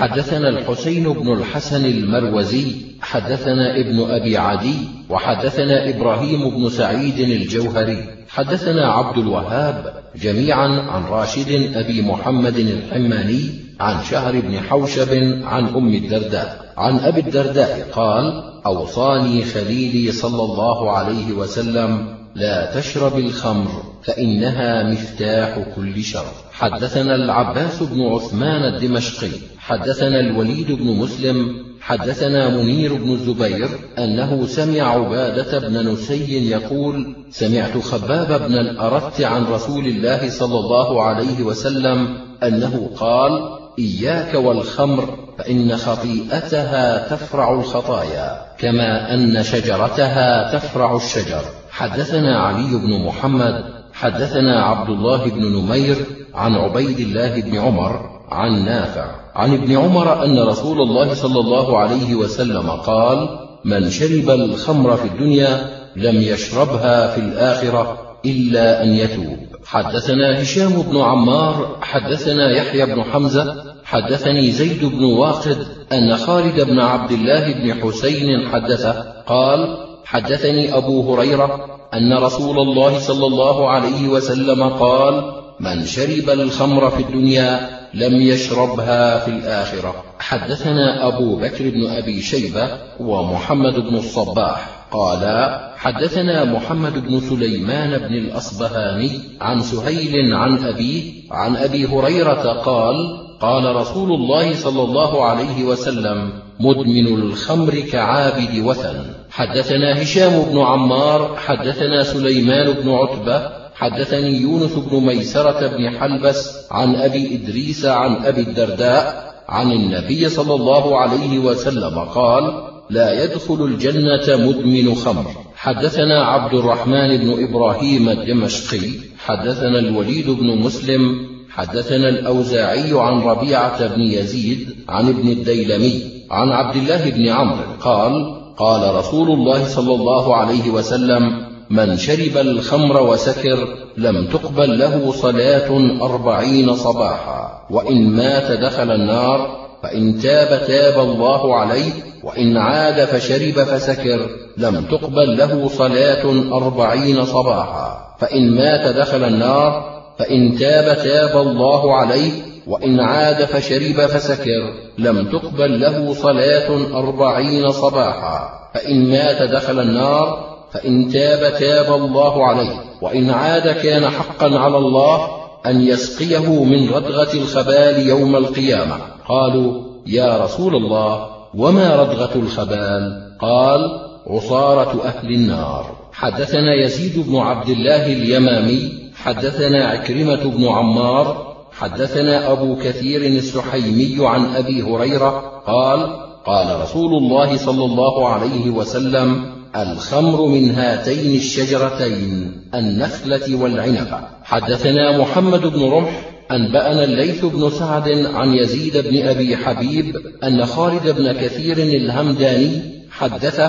حدثنا الحسين بن الحسن المروزي حدثنا ابن أبي عدي وحدثنا إبراهيم بن سعيد الجوهري. حدثنا عبد الوهاب جميعا عن راشد أبي محمد الحماني عن شهر بن حوشب عن أم الدرداء. عن أبي الدرداء قال أوصاني خليلي صلى الله عليه وسلم لا تشرب الخمر فإنها مفتاح كل شر حدثنا العباس بن عثمان الدمشقي حدثنا الوليد بن مسلم حدثنا منير بن الزبير أنه سمع عبادة بن نسي يقول سمعت خباب بن الأرت عن رسول الله صلى الله عليه وسلم أنه قال إياك والخمر فإن خطيئتها تفرع الخطايا كما أن شجرتها تفرع الشجر. حدثنا علي بن محمد حدثنا عبد الله بن نمير عن عبيد الله بن عمر عن نافع عن ابن عمر أن رسول الله صلى الله عليه وسلم قال من شرب الخمر في الدنيا لم يشربها في الآخرة إلا أن يتوب. حدثنا هشام بن عمار حدثنا يحيى بن حمزة حدثني زيد بن واقد أن خالد بن عبد الله بن حسين حدثه قال حدثني أبو هريرة أن رسول الله صلى الله عليه وسلم قال من شرب الخمر في الدنيا لم يشربها في الآخرة. حدثنا أبو بكر بن أبي شيبة ومحمد بن الصباح قالا حدثنا محمد بن سليمان بن الأصبهاني عن سهيل عن أبيه عن أبي هريرة قال قال رسول الله صلى الله عليه وسلم مدمن الخمر كعابد وثن. حدثنا هشام بن عمار حدثنا سليمان بن عتبة حدثني يونس بن ميسرة بن حلبس عن أبي إدريس عن أبي الدرداء عن النبي صلى الله عليه وسلم قال لا يدخل الجنة مدمن خمر. حدثنا عبد الرحمن بن إبراهيم الدمشقي حدثنا الوليد بن مسلم حدثنا الأوزاعي عن ربيعة بن يزيد عن ابن الديلمي عن عبد الله بن عمرو قال قال رسول الله صلى الله عليه وسلم من شرب الخمر وسكر لم تقبل له صلاة أربعين صباحا وإن مات دخل النار فإن تاب تاب الله عليه وإن عاد فشرب فسكر لم تقبل له صلاة أربعين صباحا فإن مات دخل النار فإن تاب تاب الله عليه وإن عاد فشرب فسكر لم تقبل له صلاة أربعين صباحا. فإن مات دخل النار فإن تاب تاب الله عليه وإن عاد كان حقا على الله أن يسقيه من ردغة الخبال يوم القيامة. قالوا يا رسول الله وما ردغة الخبال؟ قال عصارة أهل النار. حدثنا يزيد بن عبد الله اليمامي حدثنا عكرمة بن عمار حدثنا أبو كثير السحيمي عن أبي هريرة قال قال رسول الله صلى الله عليه وسلم الخمر من هاتين الشجرتين النخلة والعنبة حدثنا محمد بن رمح أنبأنا الليث بن سعد عن يزيد بن أبي حبيب أن خالد بن كثير الهمداني حدث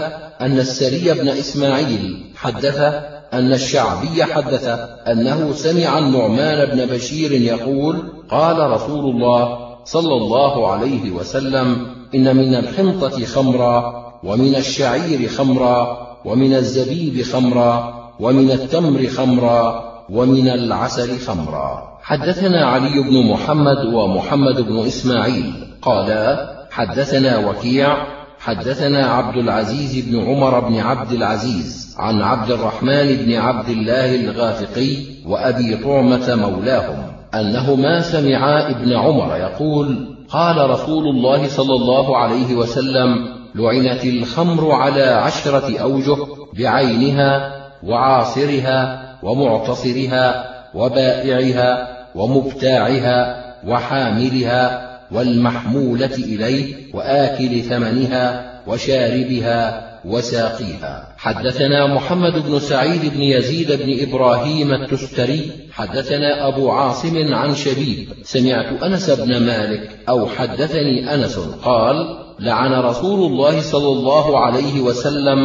أن السري بن إسماعيل حدث أن الشعبي حدث أنه سمع النعمان بن بشير يقول قال رسول الله صلى الله عليه وسلم إن من الحنطة خمرا ومن الشعير خمرا ومن الزبيب خمرا ومن التمر خمرا ومن العسل خمرا. حدثنا علي بن محمد ومحمد بن إسماعيل قالا حدثنا وكيع حدثنا عبد العزيز بن عمر بن عبد العزيز عن عبد الرحمن بن عبد الله الغافقي وأبي طعمة مولاهم أنهما سمعا ابن عمر يقول قال رسول الله صلى الله عليه وسلم لعنت الخمر على عشرة أوجه بعينها وعاصرها ومعتصرها وبائعها ومبتاعها وحاملها والمحمولة إليه وآكل ثمنها وشاربها وساقيها. حدثنا محمد بن سعيد بن يزيد بن إبراهيم التستري. حدثنا أبو عاصم عن شبيب. سمعت أنس بن مالك أو حدثني أنس قال لعن رسول الله صلى الله عليه وسلم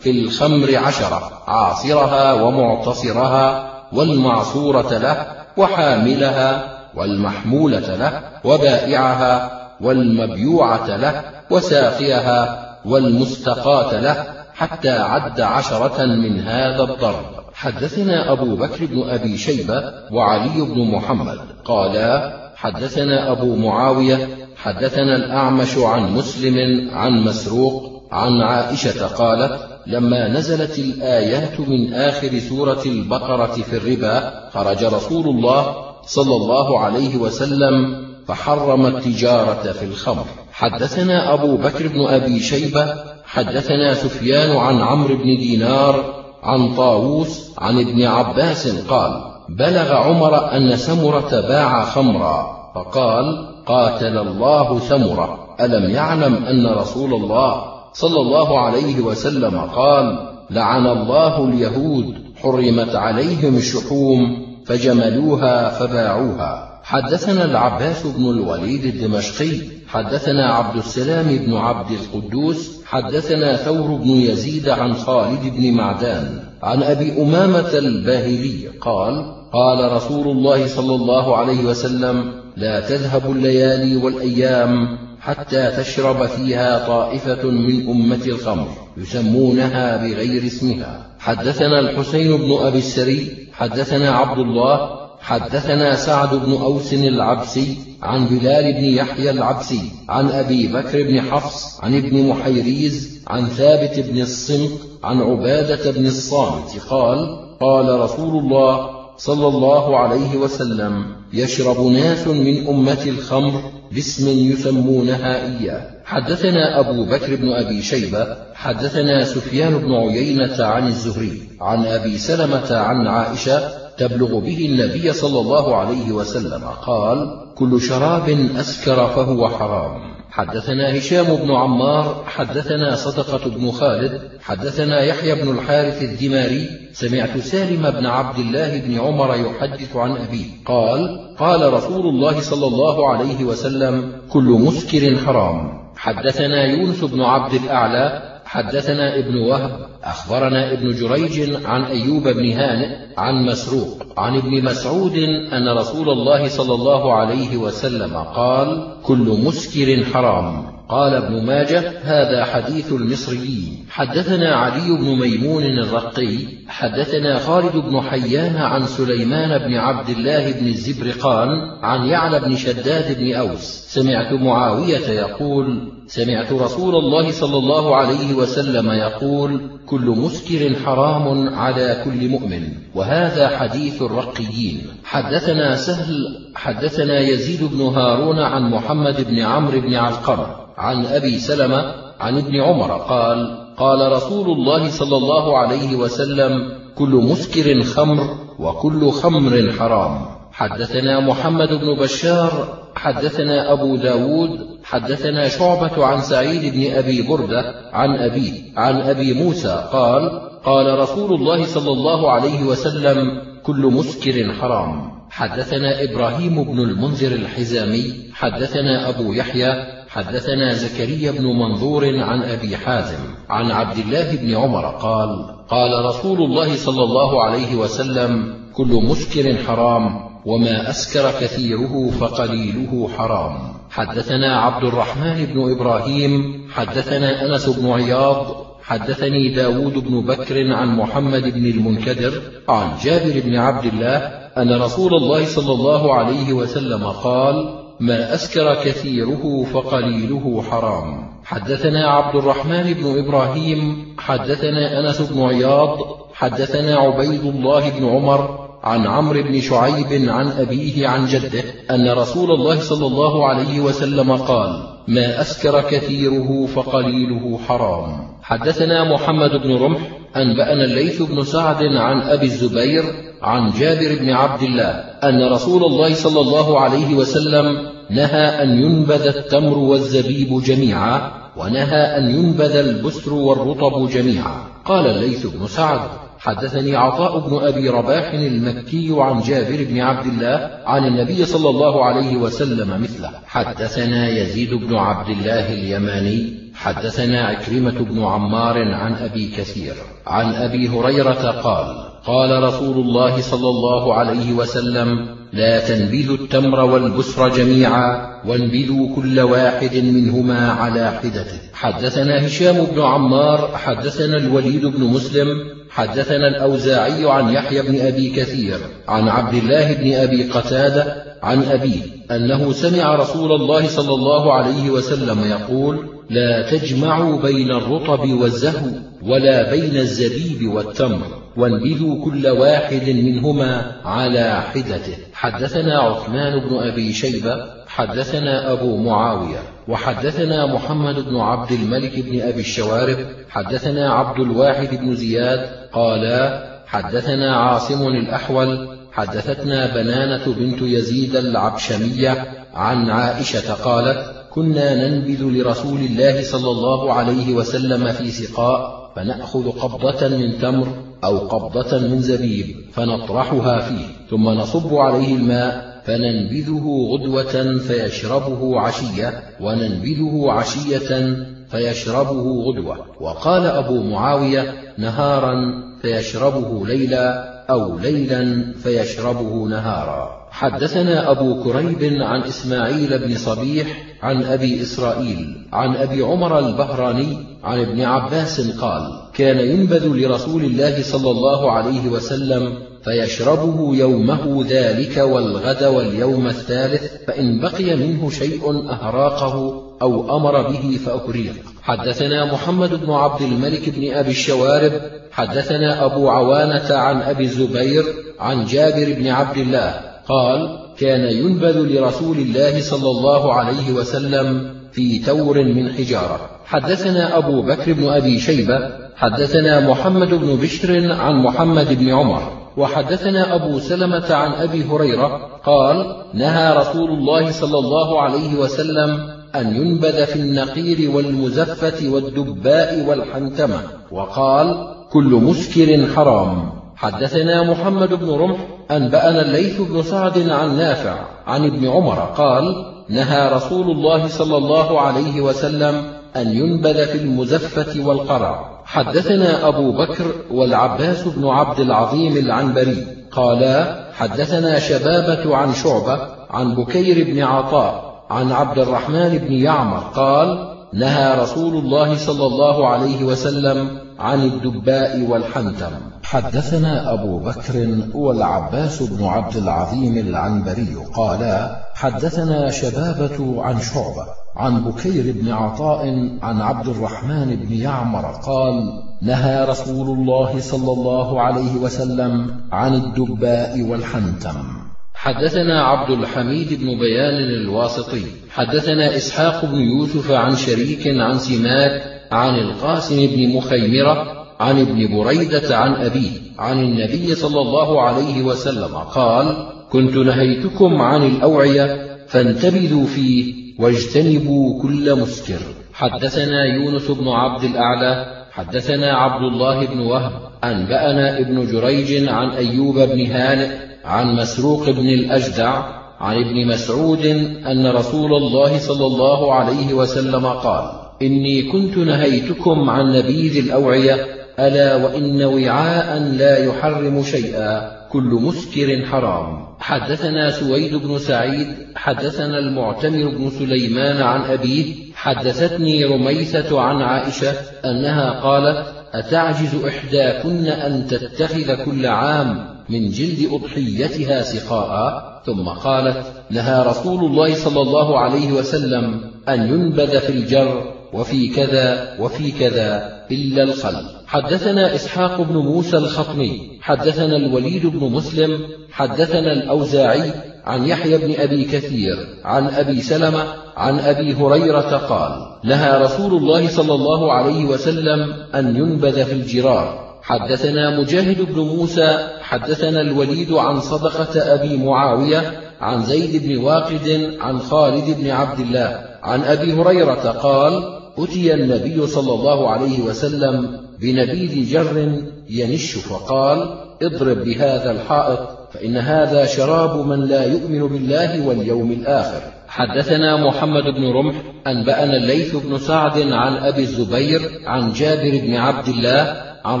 في الخمر عشرة عاصرها ومعتصرها والمعصورة له وحاملها والمحمولة له وبائعها والمبيوعة له وساقيها والمستقاة له حتى عد عشرة من هذا الضرب. حدثنا أبو بكر بن أبي شيبة وعلي بن محمد قالا حدثنا أبو معاوية حدثنا الأعمش عن مسلم عن مسروق عن عائشة قالت لما نزلت الآيات من آخر سورة البقرة في الربا خرج رسول الله صلى الله عليه وسلم فحرم التجارة في الخمر. حدثنا أبو بكر بن أبي شيبة حدثنا سفيان عن عمرو بن دينار عن طاووس عن ابن عباس قال بلغ عمر أن سمرة باع خمرا فقال قاتل الله سمرة. ألم يعلم أن رسول الله صلى الله عليه وسلم قال لعن الله اليهود حرمت عليهم الشحوم فجملوها فباعوها. حدثنا العباس بن الوليد الدمشقي حدثنا عبد السلام بن عبد القدوس حدثنا ثور بن يزيد عن خالد بن معدان عن أبي أمامة الباهلي قال قال رسول الله صلى الله عليه وسلم لا تذهب الليالي والأيام حتى تشرب فيها طائفة من أمة الخمر يسمونها بغير اسمها. حدثنا الحسين بن أبي السري حدثنا عبد الله حدثنا سعد بن أوس العبسي عن بلال بن يحيى العبسي عن أبي بكر بن حفص عن ابن محيريز عن ثابت بن الصمت عن عبادة بن الصامت قال قال رسول الله صلى الله عليه وسلم يشرب ناس من أمة الخمر باسم يسمونها إياه. حدثنا أبو بكر بن أبي شيبة حدثنا سفيان بن عيينة عن الزهري عن أبي سلمة عن عائشة تبلغ به النبي صلى الله عليه وسلم قال كل شراب أسكر فهو حرام. حدثنا هشام بن عمار حدثنا صدقة بن خالد حدثنا يحيى بن الحارث الدماري سمعت سالم بن عبد الله بن عمر يحدث عن أبيه قال قال رسول الله صلى الله عليه وسلم كل مسكر حرام. حدثنا يونس بن عبد الأعلى حدثنا ابن وهب أخبرنا ابن جريج عن أيوب بن هانئ عن مسروق عن ابن مسعود أن رسول الله صلى الله عليه وسلم قال كل مسكر حرام. قال ابن ماجه هذا حديث المصريين. حدثنا علي بن ميمون الرقي حدثنا خالد بن حيان عن سليمان بن عبد الله بن الزبرقان عن يعلى بن شداد بن أوس. سمعت معاوية يقول سمعت رسول الله صلى الله عليه وسلم يقول كل مسكر حرام على كل مؤمن. وهذا حديث الرقيين. حدثنا سهل حدثنا يزيد بن هارون عن محمد بن عمرو بن علقمه عن أبي سلمة عن ابن عمر قال قال رسول الله صلى الله عليه وسلم كل مسكر خمر وكل خمر حرام. حدثنا محمد بن بشار حدثنا أبو داود حدثنا شعبة عن سعيد بن أبي بردة عن أبيه عن أبي موسى قال قال رسول الله صلى الله عليه وسلم كل مسكر حرام. حدثنا إبراهيم بن المنذر الحزامي حدثنا أبو يحيى حدثنا زكريا بن منظور عن أبي حازم عن عبد الله بن عمر قال قال رسول الله صلى الله عليه وسلم كل مسكر حرام وما أسكر كثيره فقليله حرام. حدثنا عبد الرحمن بن إبراهيم حدثنا أنس بن عياض حدثني داود بن بكر عن محمد بن المنكدر عن جابر بن عبد الله أن رسول الله صلى الله عليه وسلم قال ما أسكر كثيره فقليله حرام. حدثنا عبد الرحمن بن إبراهيم حدثنا أنس بن عياض حدثنا عبيد الله بن عمر عن عمرو بن شعيب عن أبيه عن جده أن رسول الله صلى الله عليه وسلم قال ما أسكر كثيره فقليله حرام. حدثنا محمد بن رمح أنبأنا الليث بن سعد عن أبي الزبير عن جابر بن عبد الله أن رسول الله صلى الله عليه وسلم نهى أن ينبذ التمر والزبيب جميعا ونهى أن ينبذ البسر والرطب جميعا. قال الليث بن سعد حدثني عطاء بن أبي رباح المكي عن جابر بن عبد الله عن النبي صلى الله عليه وسلم مثله حدثنا يزيد بن عبد الله اليماني حدثنا عكرمة بن عمار عن أبي كثير عن أبي هريرة قال قال رسول الله صلى الله عليه وسلم لا تنبذوا التمر والبسر جميعا وانبذوا كل واحد منهما على حدته حدثنا هشام بن عمار حدثنا الوليد بن مسلم حدثنا الأوزاعي عن يحيى بن أبي كثير عن عبد الله بن أبي قتادة عن أبيه أنه سمع رسول الله صلى الله عليه وسلم يقول لا تجمعوا بين الرطب والزهو ولا بين الزبيب والتمر وانبذوا كل واحد منهما على حدته. حدثنا عثمان بن أبي شيبة حدثنا أبو معاوية وحدثنا محمد بن عبد الملك بن أبي الشوارب حدثنا عبد الواحد بن زياد قالا حدثنا عاصم الأحول حدثتنا بنانة بنت يزيد العبشمية عن عائشة قالت كنا ننبذ لرسول الله صلى الله عليه وسلم في سقاء فنأخذ قبضة من تمر أو قبضة من زبيب فنطرحها فيه ثم نصب عليه الماء فننبذه غدوة فيشربه عشية وننبذه عشية فيشربه غدوة. وقال أبو معاوية نهارا فيشربه ليلا أو ليلا فيشربه نهارا. حدثنا أبو كريب عن إسماعيل بن صبيح عن أبي إسرائيل عن أبي عمر البهراني عن ابن عباس قال كان ينبذ لرسول الله صلى الله عليه وسلم فيشربه يومه ذلك والغد واليوم الثالث فإن بقي منه شيء أهراقه أو أمر به فأكريق حدثنا محمد بن عبد الملك بن أبي الشوارب حدثنا أبو عوانة عن أبي الزبير عن جابر بن عبد الله قال كان ينبذ لرسول الله صلى الله عليه وسلم في تور من حجارة. حدثنا أبو بكر بن أبي شيبة حدثنا محمد بن بشر عن محمد بن عمر وحدثنا أبو سلمة عن أبي هريرة قال نهى رسول الله صلى الله عليه وسلم أن ينبذ في النقير والمزفة والدباء والحنتمة وقال كل مسكر حرام. حدثنا محمد بن رمح أنبأنا الليث بن سعد عن نافع عن ابن عمر قال نهى رسول الله صلى الله عليه وسلم أن ينبذ في المزفة والقرع. حدثنا أبو بكر والعباس بن عبد العظيم العنبري قالا حدثنا شبابة عن شعبة عن بكير بن عطاء عن عبد الرحمن بن يعمر قال نهى رسول الله صلى الله عليه وسلم عن الدباء والحنتم حدثنا أبو بكر والعباس بن عبد العظيم العنبري قالا حدثنا شبابة عن شعبة عن بكير بن عطاء عن عبد الرحمن بن يعمر قال نهى رسول الله صلى الله عليه وسلم عن الدباء والحنتم حدثنا عبد الحميد بن بيان الواسطي. حدثنا إسحاق بن يوسف عن شريك عن سماك عن القاسم بن مخيمرة عن ابن بريدة عن أبيه عن النبي صلى الله عليه وسلم قال كنت نهيتكم عن الأوعية فانتبذوا فيه واجتنبوا كل مسكر. حدثنا يونس بن عبد الأعلى حدثنا عبد الله بن وهب أنبأنا ابن جريج عن أيوب بن هانئ عن مسروق بن الأجدع عن ابن مسعود أن رسول الله صلى الله عليه وسلم قال إني كنت نهيتكم عن نبيذ الأوعية ألا وإن وعاء لا يحرم شيئا كل مسكر حرام. حدثنا سويد بن سعيد حدثنا المعتمر بن سليمان عن أبيه حدثتني رميثة عن عائشة أنها قالت أتعجز إحداكن أن تتخذ كل عام من جلد أضحيتها سقاء؟ ثم قالت نهى رسول الله صلى الله عليه وسلم أن ينبذ في الجر وفي كذا وفي كذا إلا الخل. حدثنا إسحاق بن موسى الخطمي حدثنا الوليد بن مسلم حدثنا الأوزاعي عن يحيى بن أبي كثير عن أبي سلمة عن أبي هريرة قال نهى رسول الله صلى الله عليه وسلم أن ينبذ في الجرار. حدثنا مجاهد بن موسى حدثنا الوليد عن صدقة أبي معاوية عن زيد بن واقد عن خالد بن عبد الله عن أبي هريرة قال أتي النبي صلى الله عليه وسلم بنبيذ جر ينش فقال اضرب بهذا الحائط فإن هذا شراب من لا يؤمن بالله واليوم الآخر. حدثنا محمد بن رمح أنبأنا الليث بن سعد عن أبي الزبير عن جابر بن عبد الله عن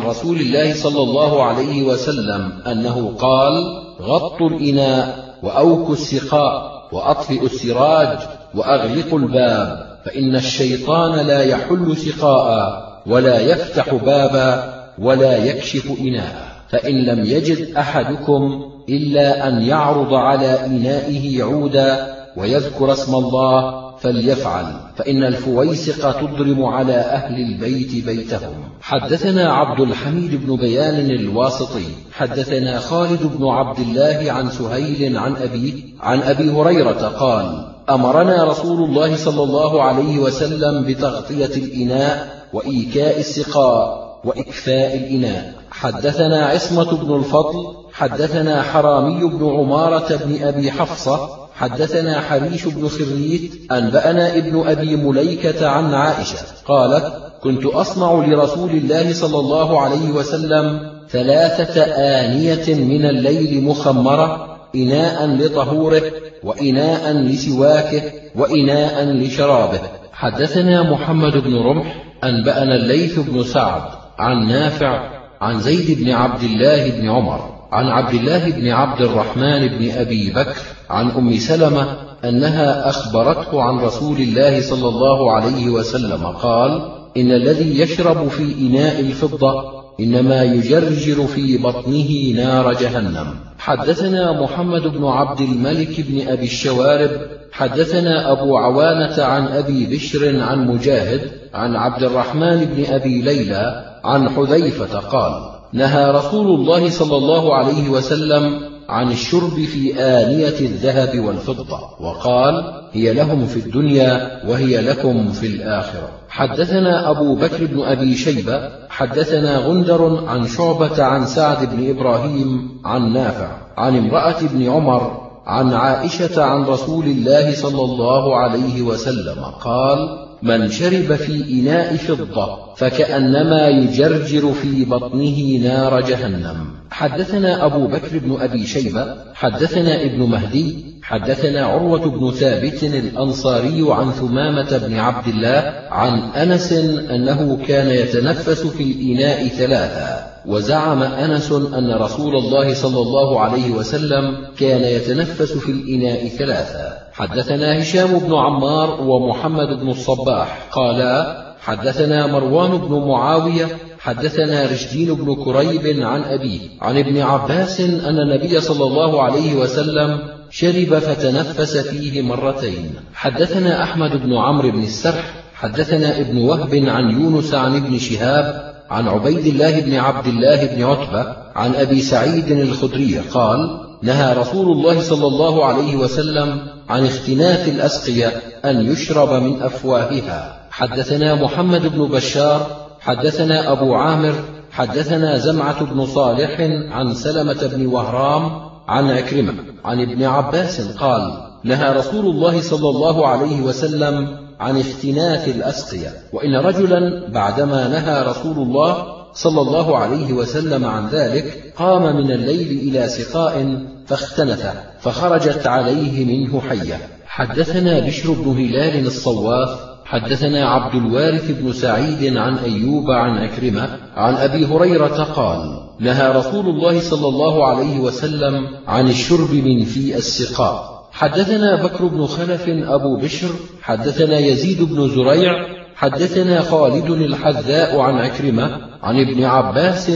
رسول الله صلى الله عليه وسلم أنه قال غطوا الإناء وأوكوا السقاء وأطفئوا السراج وأغلقوا الباب. فإن الشيطان لا يحل سقاء ولا يفتح بابا ولا يكشف إناء. فإن لم يجد أحدكم إلا أن يعرض على إنائه عودا ويذكر اسم الله فليفعل. فإن الفويسق تضرم على أهل البيت بيتهم. حدثنا عبد الحميد بن بيان الواسطي. حدثنا خالد بن عبد الله عن سهيل عن أبيه عن أبي هريرة قال أمرنا رسول الله صلى الله عليه وسلم بتغطية الإناء وإيكاء السقاء وإكفاء الإناء. حدثنا عصمة بن الفضل حدثنا حرامي بن عمارة بن أبي حفصة حدثنا حريش بن خريت أنبأنا ابن أبي مليكة عن عائشة قالت كنت أصنع لرسول الله صلى الله عليه وسلم ثلاثة آنية من الليل مخمرة إناء لطهوره وإناء لسواكه وإناء لشرابه. حدثنا محمد بن رمح أنبأنا الليث بن سعد عن نافع عن زيد بن عبد الله بن عمر عن عبد الله بن عبد الرحمن بن أبي بكر عن أم سلمة أنها أخبرته عن رسول الله صلى الله عليه وسلم قال إن الذي يشرب في إناء الفضة إنما يجرجر في بطنه نار جهنم. حدثنا محمد بن عبد الملك بن أبي الشوارب حدثنا أبو عوانة عن أبي بشر عن مجاهد عن عبد الرحمن بن أبي ليلى عن حذيفة قال نهى رسول الله صلى الله عليه وسلم عن الشرب في آنية الذهب والفضة وقال هي لهم في الدنيا وهي لكم في الآخرة. حدثنا أبو بكر بن أبي شيبة حدثنا غندر عن شعبة عن سعد بن إبراهيم عن نافع عن امرأة بن عمر عن عائشة عن رسول الله صلى الله عليه وسلم قال من شرب في إناء فضة فكأنما يجرجر في بطنه نار جهنم. حدثنا أبو بكر بن أبي شيبة حدثنا ابن مهدي حدثنا عروة بن ثابت الأنصاري عن ثمامة بن عبد الله عن أنس أنه كان يتنفس في الإناء ثلاثا وزعم أنس أن رسول الله صلى الله عليه وسلم كان يتنفس في الإناء ثلاثا. حدثنا هشام بن عمار ومحمد بن الصباح. قالا حدثنا مروان بن معاوية حدثنا رشدين بن كريب عن أبيه عن ابن عباس أن النبي صلى الله عليه وسلم شرب فتنفس فيه مرتين. حدثنا أحمد بن عمرو بن السرح حدثنا ابن وهب عن يونس عن ابن شهاب عن عبيد الله بن عبد الله بن عتبة عن أبي سعيد الخدري قال نهى رسول الله صلى الله عليه وسلم عن اختناث الأسقية أن يشرب من أفواهها. حدثنا محمد بن بشار حدثنا أبو عامر حدثنا زمعة بن صالح عن سلمة بن وهرام عن عكرمة عن ابن عباس قال نهى رسول الله صلى الله عليه وسلم عن اختناث الأسقية وإن رجلا بعدما نهى رسول الله صلى الله عليه وسلم عن ذلك قام من الليل إلى سقاء فاختنث فخرجت عليه منه حية. حدثنا بشر بن هلال الصواف حدثنا عبد الوارث بن سعيد عن أيوب عن أكرمة عن أبي هريرة قال نهى رسول الله صلى الله عليه وسلم عن الشرب من في السقاء. حدثنا بكر بن خلف أبو بشر حدثنا يزيد بن زريع حدثنا خالد الحذاء عن عكرمة عن ابن عباس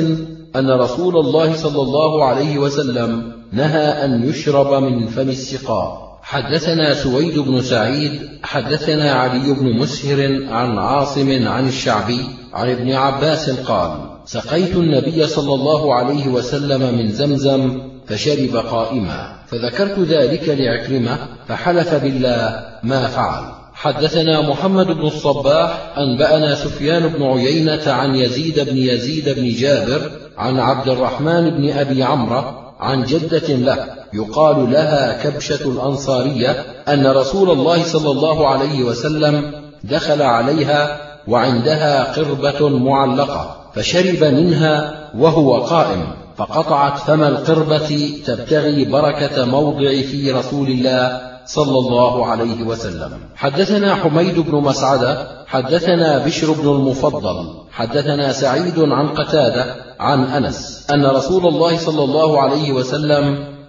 أن رسول الله صلى الله عليه وسلم نهى أن يشرب من فم السقاء. حدثنا سويد بن سعيد حدثنا علي بن مسهر عن عاصم عن الشعبي عن ابن عباس قال سقيت النبي صلى الله عليه وسلم من زمزم فشرب قائما فذكرت ذلك لعكرمة فحلف بالله ما فعل. حدثنا محمد بن الصباح أنبأنا سفيان بن عيينة عن يزيد بن يزيد بن جابر عن عبد الرحمن بن أبي عمرو عن جدة له يقال لها كبشة الأنصارية أن رسول الله صلى الله عليه وسلم دخل عليها وعندها قربة معلقة فشرب منها وهو قائم فقطعت فم القربة تبتغي بركة موضع في رسول الله صلى الله عليه وسلم. حدثنا حميد بن مسعدة حدثنا بشر بن المفضل حدثنا سعيد عن قتادة عن أنس أن رسول الله صلى الله عليه وسلم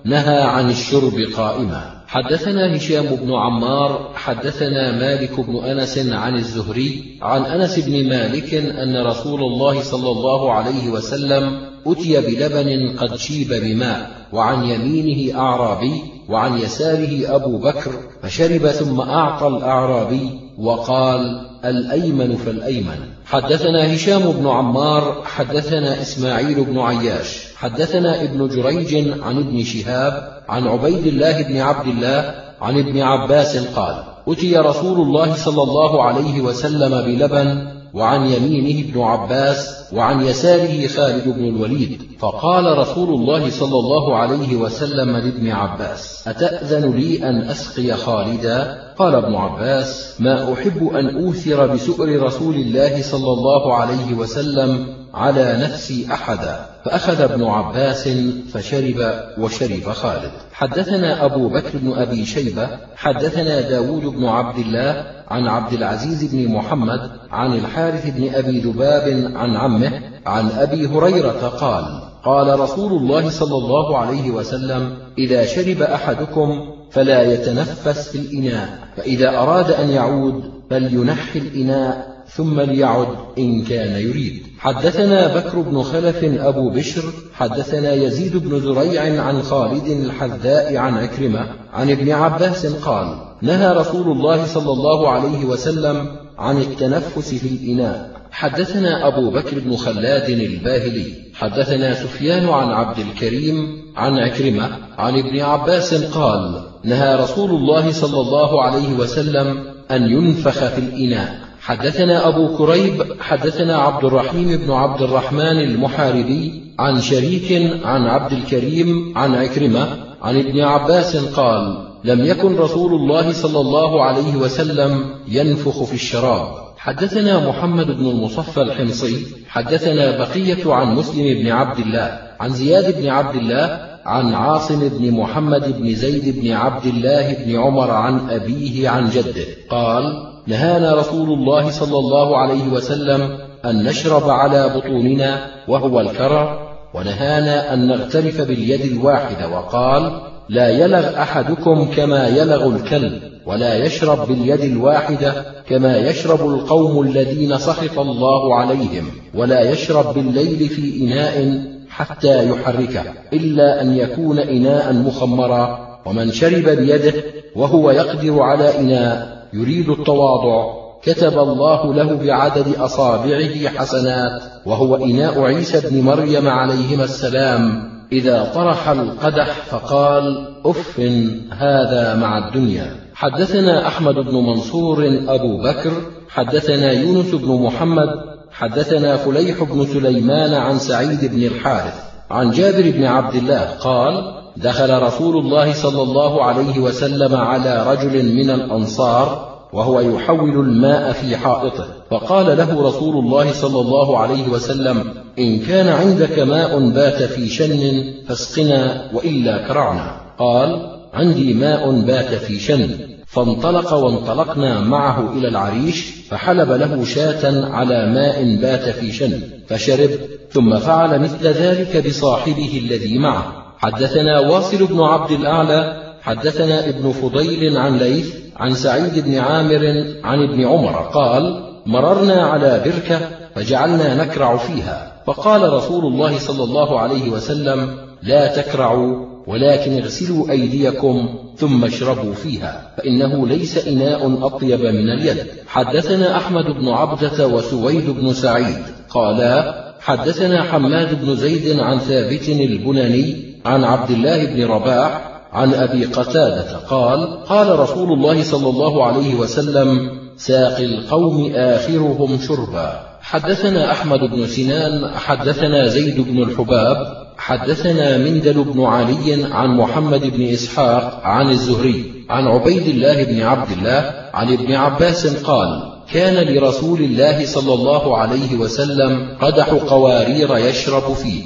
نهى عن الشرب قائما. حدثنا هشام بن عمار حدثنا مالك بن أنس عن الزهري عن أنس بن مالك أن رسول الله صلى الله عليه وسلم أتي بلبن قد شيب بماء وعن يمينه أعرابي وعن يساره أبو بكر فشرب ثم أعطى الأعرابي وقال الأيمن فالأيمن. حدثنا هشام بن عمار حدثنا إسماعيل بن عياش حدثنا ابن جريج عن ابن شهاب عن عبيد الله بن عبد الله عن ابن عباس قال أتي رسول الله صلى الله عليه وسلم بلبن وعن يمينه ابن عباس وعن يساره خالد بن الوليد فقال رسول الله صلى الله عليه وسلم لابن عباس أتأذن لي أن أسقي خالدا؟ قال ابن عباس ما أحب أن أوثر بسؤر رسول الله صلى الله عليه وسلم على نفسي أحدا فأخذ ابن عباس فشرب وشرب خالد. حدثنا أبو بكر بن أبي شيبة حدثنا داود بن عبد الله عن عبد العزيز بن محمد عن الحارث بن أبي ذباب عن عمه عن أبي هريرة قال قال رسول الله صلى الله عليه وسلم إذا شرب أحدكم فلا يتنفس في الإناء فإذا أراد أن يعود فلينحي الإناء ثم ليعد إن كان يريد. حدثنا بكر بن خلف أبو بشر حدثنا يزيد بن زريع عن خالد الحذاء عن عكرمة عن ابن عباس قال نهى رسول الله صلى الله عليه وسلم عن التنفس في الإناء. حدثنا أبو بكر بن خلاد الباهلي حدثنا سفيان عن عبد الكريم عن عكرمة عن ابن عباس قال نهى رسول الله صلى الله عليه وسلم أن ينفخ في الإناء. حدثنا أبو كريب حدثنا عبد الرحيم بن عبد الرحمن المحاربي عن شريك عن عبد الكريم عن عكرمة عن ابن عباس قال لم يكن رسول الله صلى الله عليه وسلم ينفخ في الشراب. حدثنا محمد بن المصفى الحمصي حدثنا بقية عن مسلم بن عبد الله عن زياد بن عبد الله عن عاصم بن محمد بن زيد بن عبد الله بن عمر عن أبيه عن جده قال نهانا رسول الله صلى الله عليه وسلم أن نشرب على بطوننا وهو الكرى ونهانا أن نغترف باليد الواحدة وقال لا يلغ أحدكم كما يلغ الكلب ولا يشرب باليد الواحدة كما يشرب القوم الذين سخط الله عليهم ولا يشرب بالليل في إناء حتى يحركه إلا أن يكون إناء مخمرا ومن شرب بيده وهو يقدر على إناء يريد التواضع. كتب الله له بعدد أصابعه حسنات وهو إناء عيسى بن مريم عليهما السلام. إذا طرح القدح فقال أف هذا مع الدنيا. حدثنا أحمد بن منصور أبو بكر. حدثنا يونس بن محمد. حدثنا فليح بن سليمان عن سعيد بن الحارث. عن جابر بن عبد الله قال دخل رسول الله صلى الله عليه وسلم على رجل من الأنصار وهو يحول الماء في حائطه. فقال له رسول الله صلى الله عليه وسلم إن كان عندك ماء بات في شن فاسقنا وإلا كرعنا. قال عندي ماء بات في شن. فانطلق وانطلقنا معه إلى العريش فحلب له شاة على ماء بات في شن فشرب ثم فعل مثل ذلك بصاحبه الذي معه. حدثنا واصل بن عبد الأعلى حدثنا ابن فضيل عن ليث عن سعيد بن عامر عن ابن عمر قال مررنا على بركة فجعلنا نكرع فيها. فقال رسول الله صلى الله عليه وسلم لا تكرعوا ولكن اغسلوا أيديكم ثم اشربوا فيها فإنه ليس إناء أطيب من اليد. حدثنا أحمد بن عبدة وسويد بن سعيد قالا حدثنا حماد بن زيد عن ثابت البناني عن عبد الله بن رباح عن أبي قتادة قال قال رسول الله صلى الله عليه وسلم ساقي القوم آخرهم شربا. حدثنا أحمد بن سنان حدثنا زيد بن الحباب حدثنا مندل بن علي عن محمد بن إسحاق عن الزهري عن عبيد الله بن عبد الله عن ابن عباس قال كان لرسول الله صلى الله عليه وسلم قدح قوارير يشرب فيه.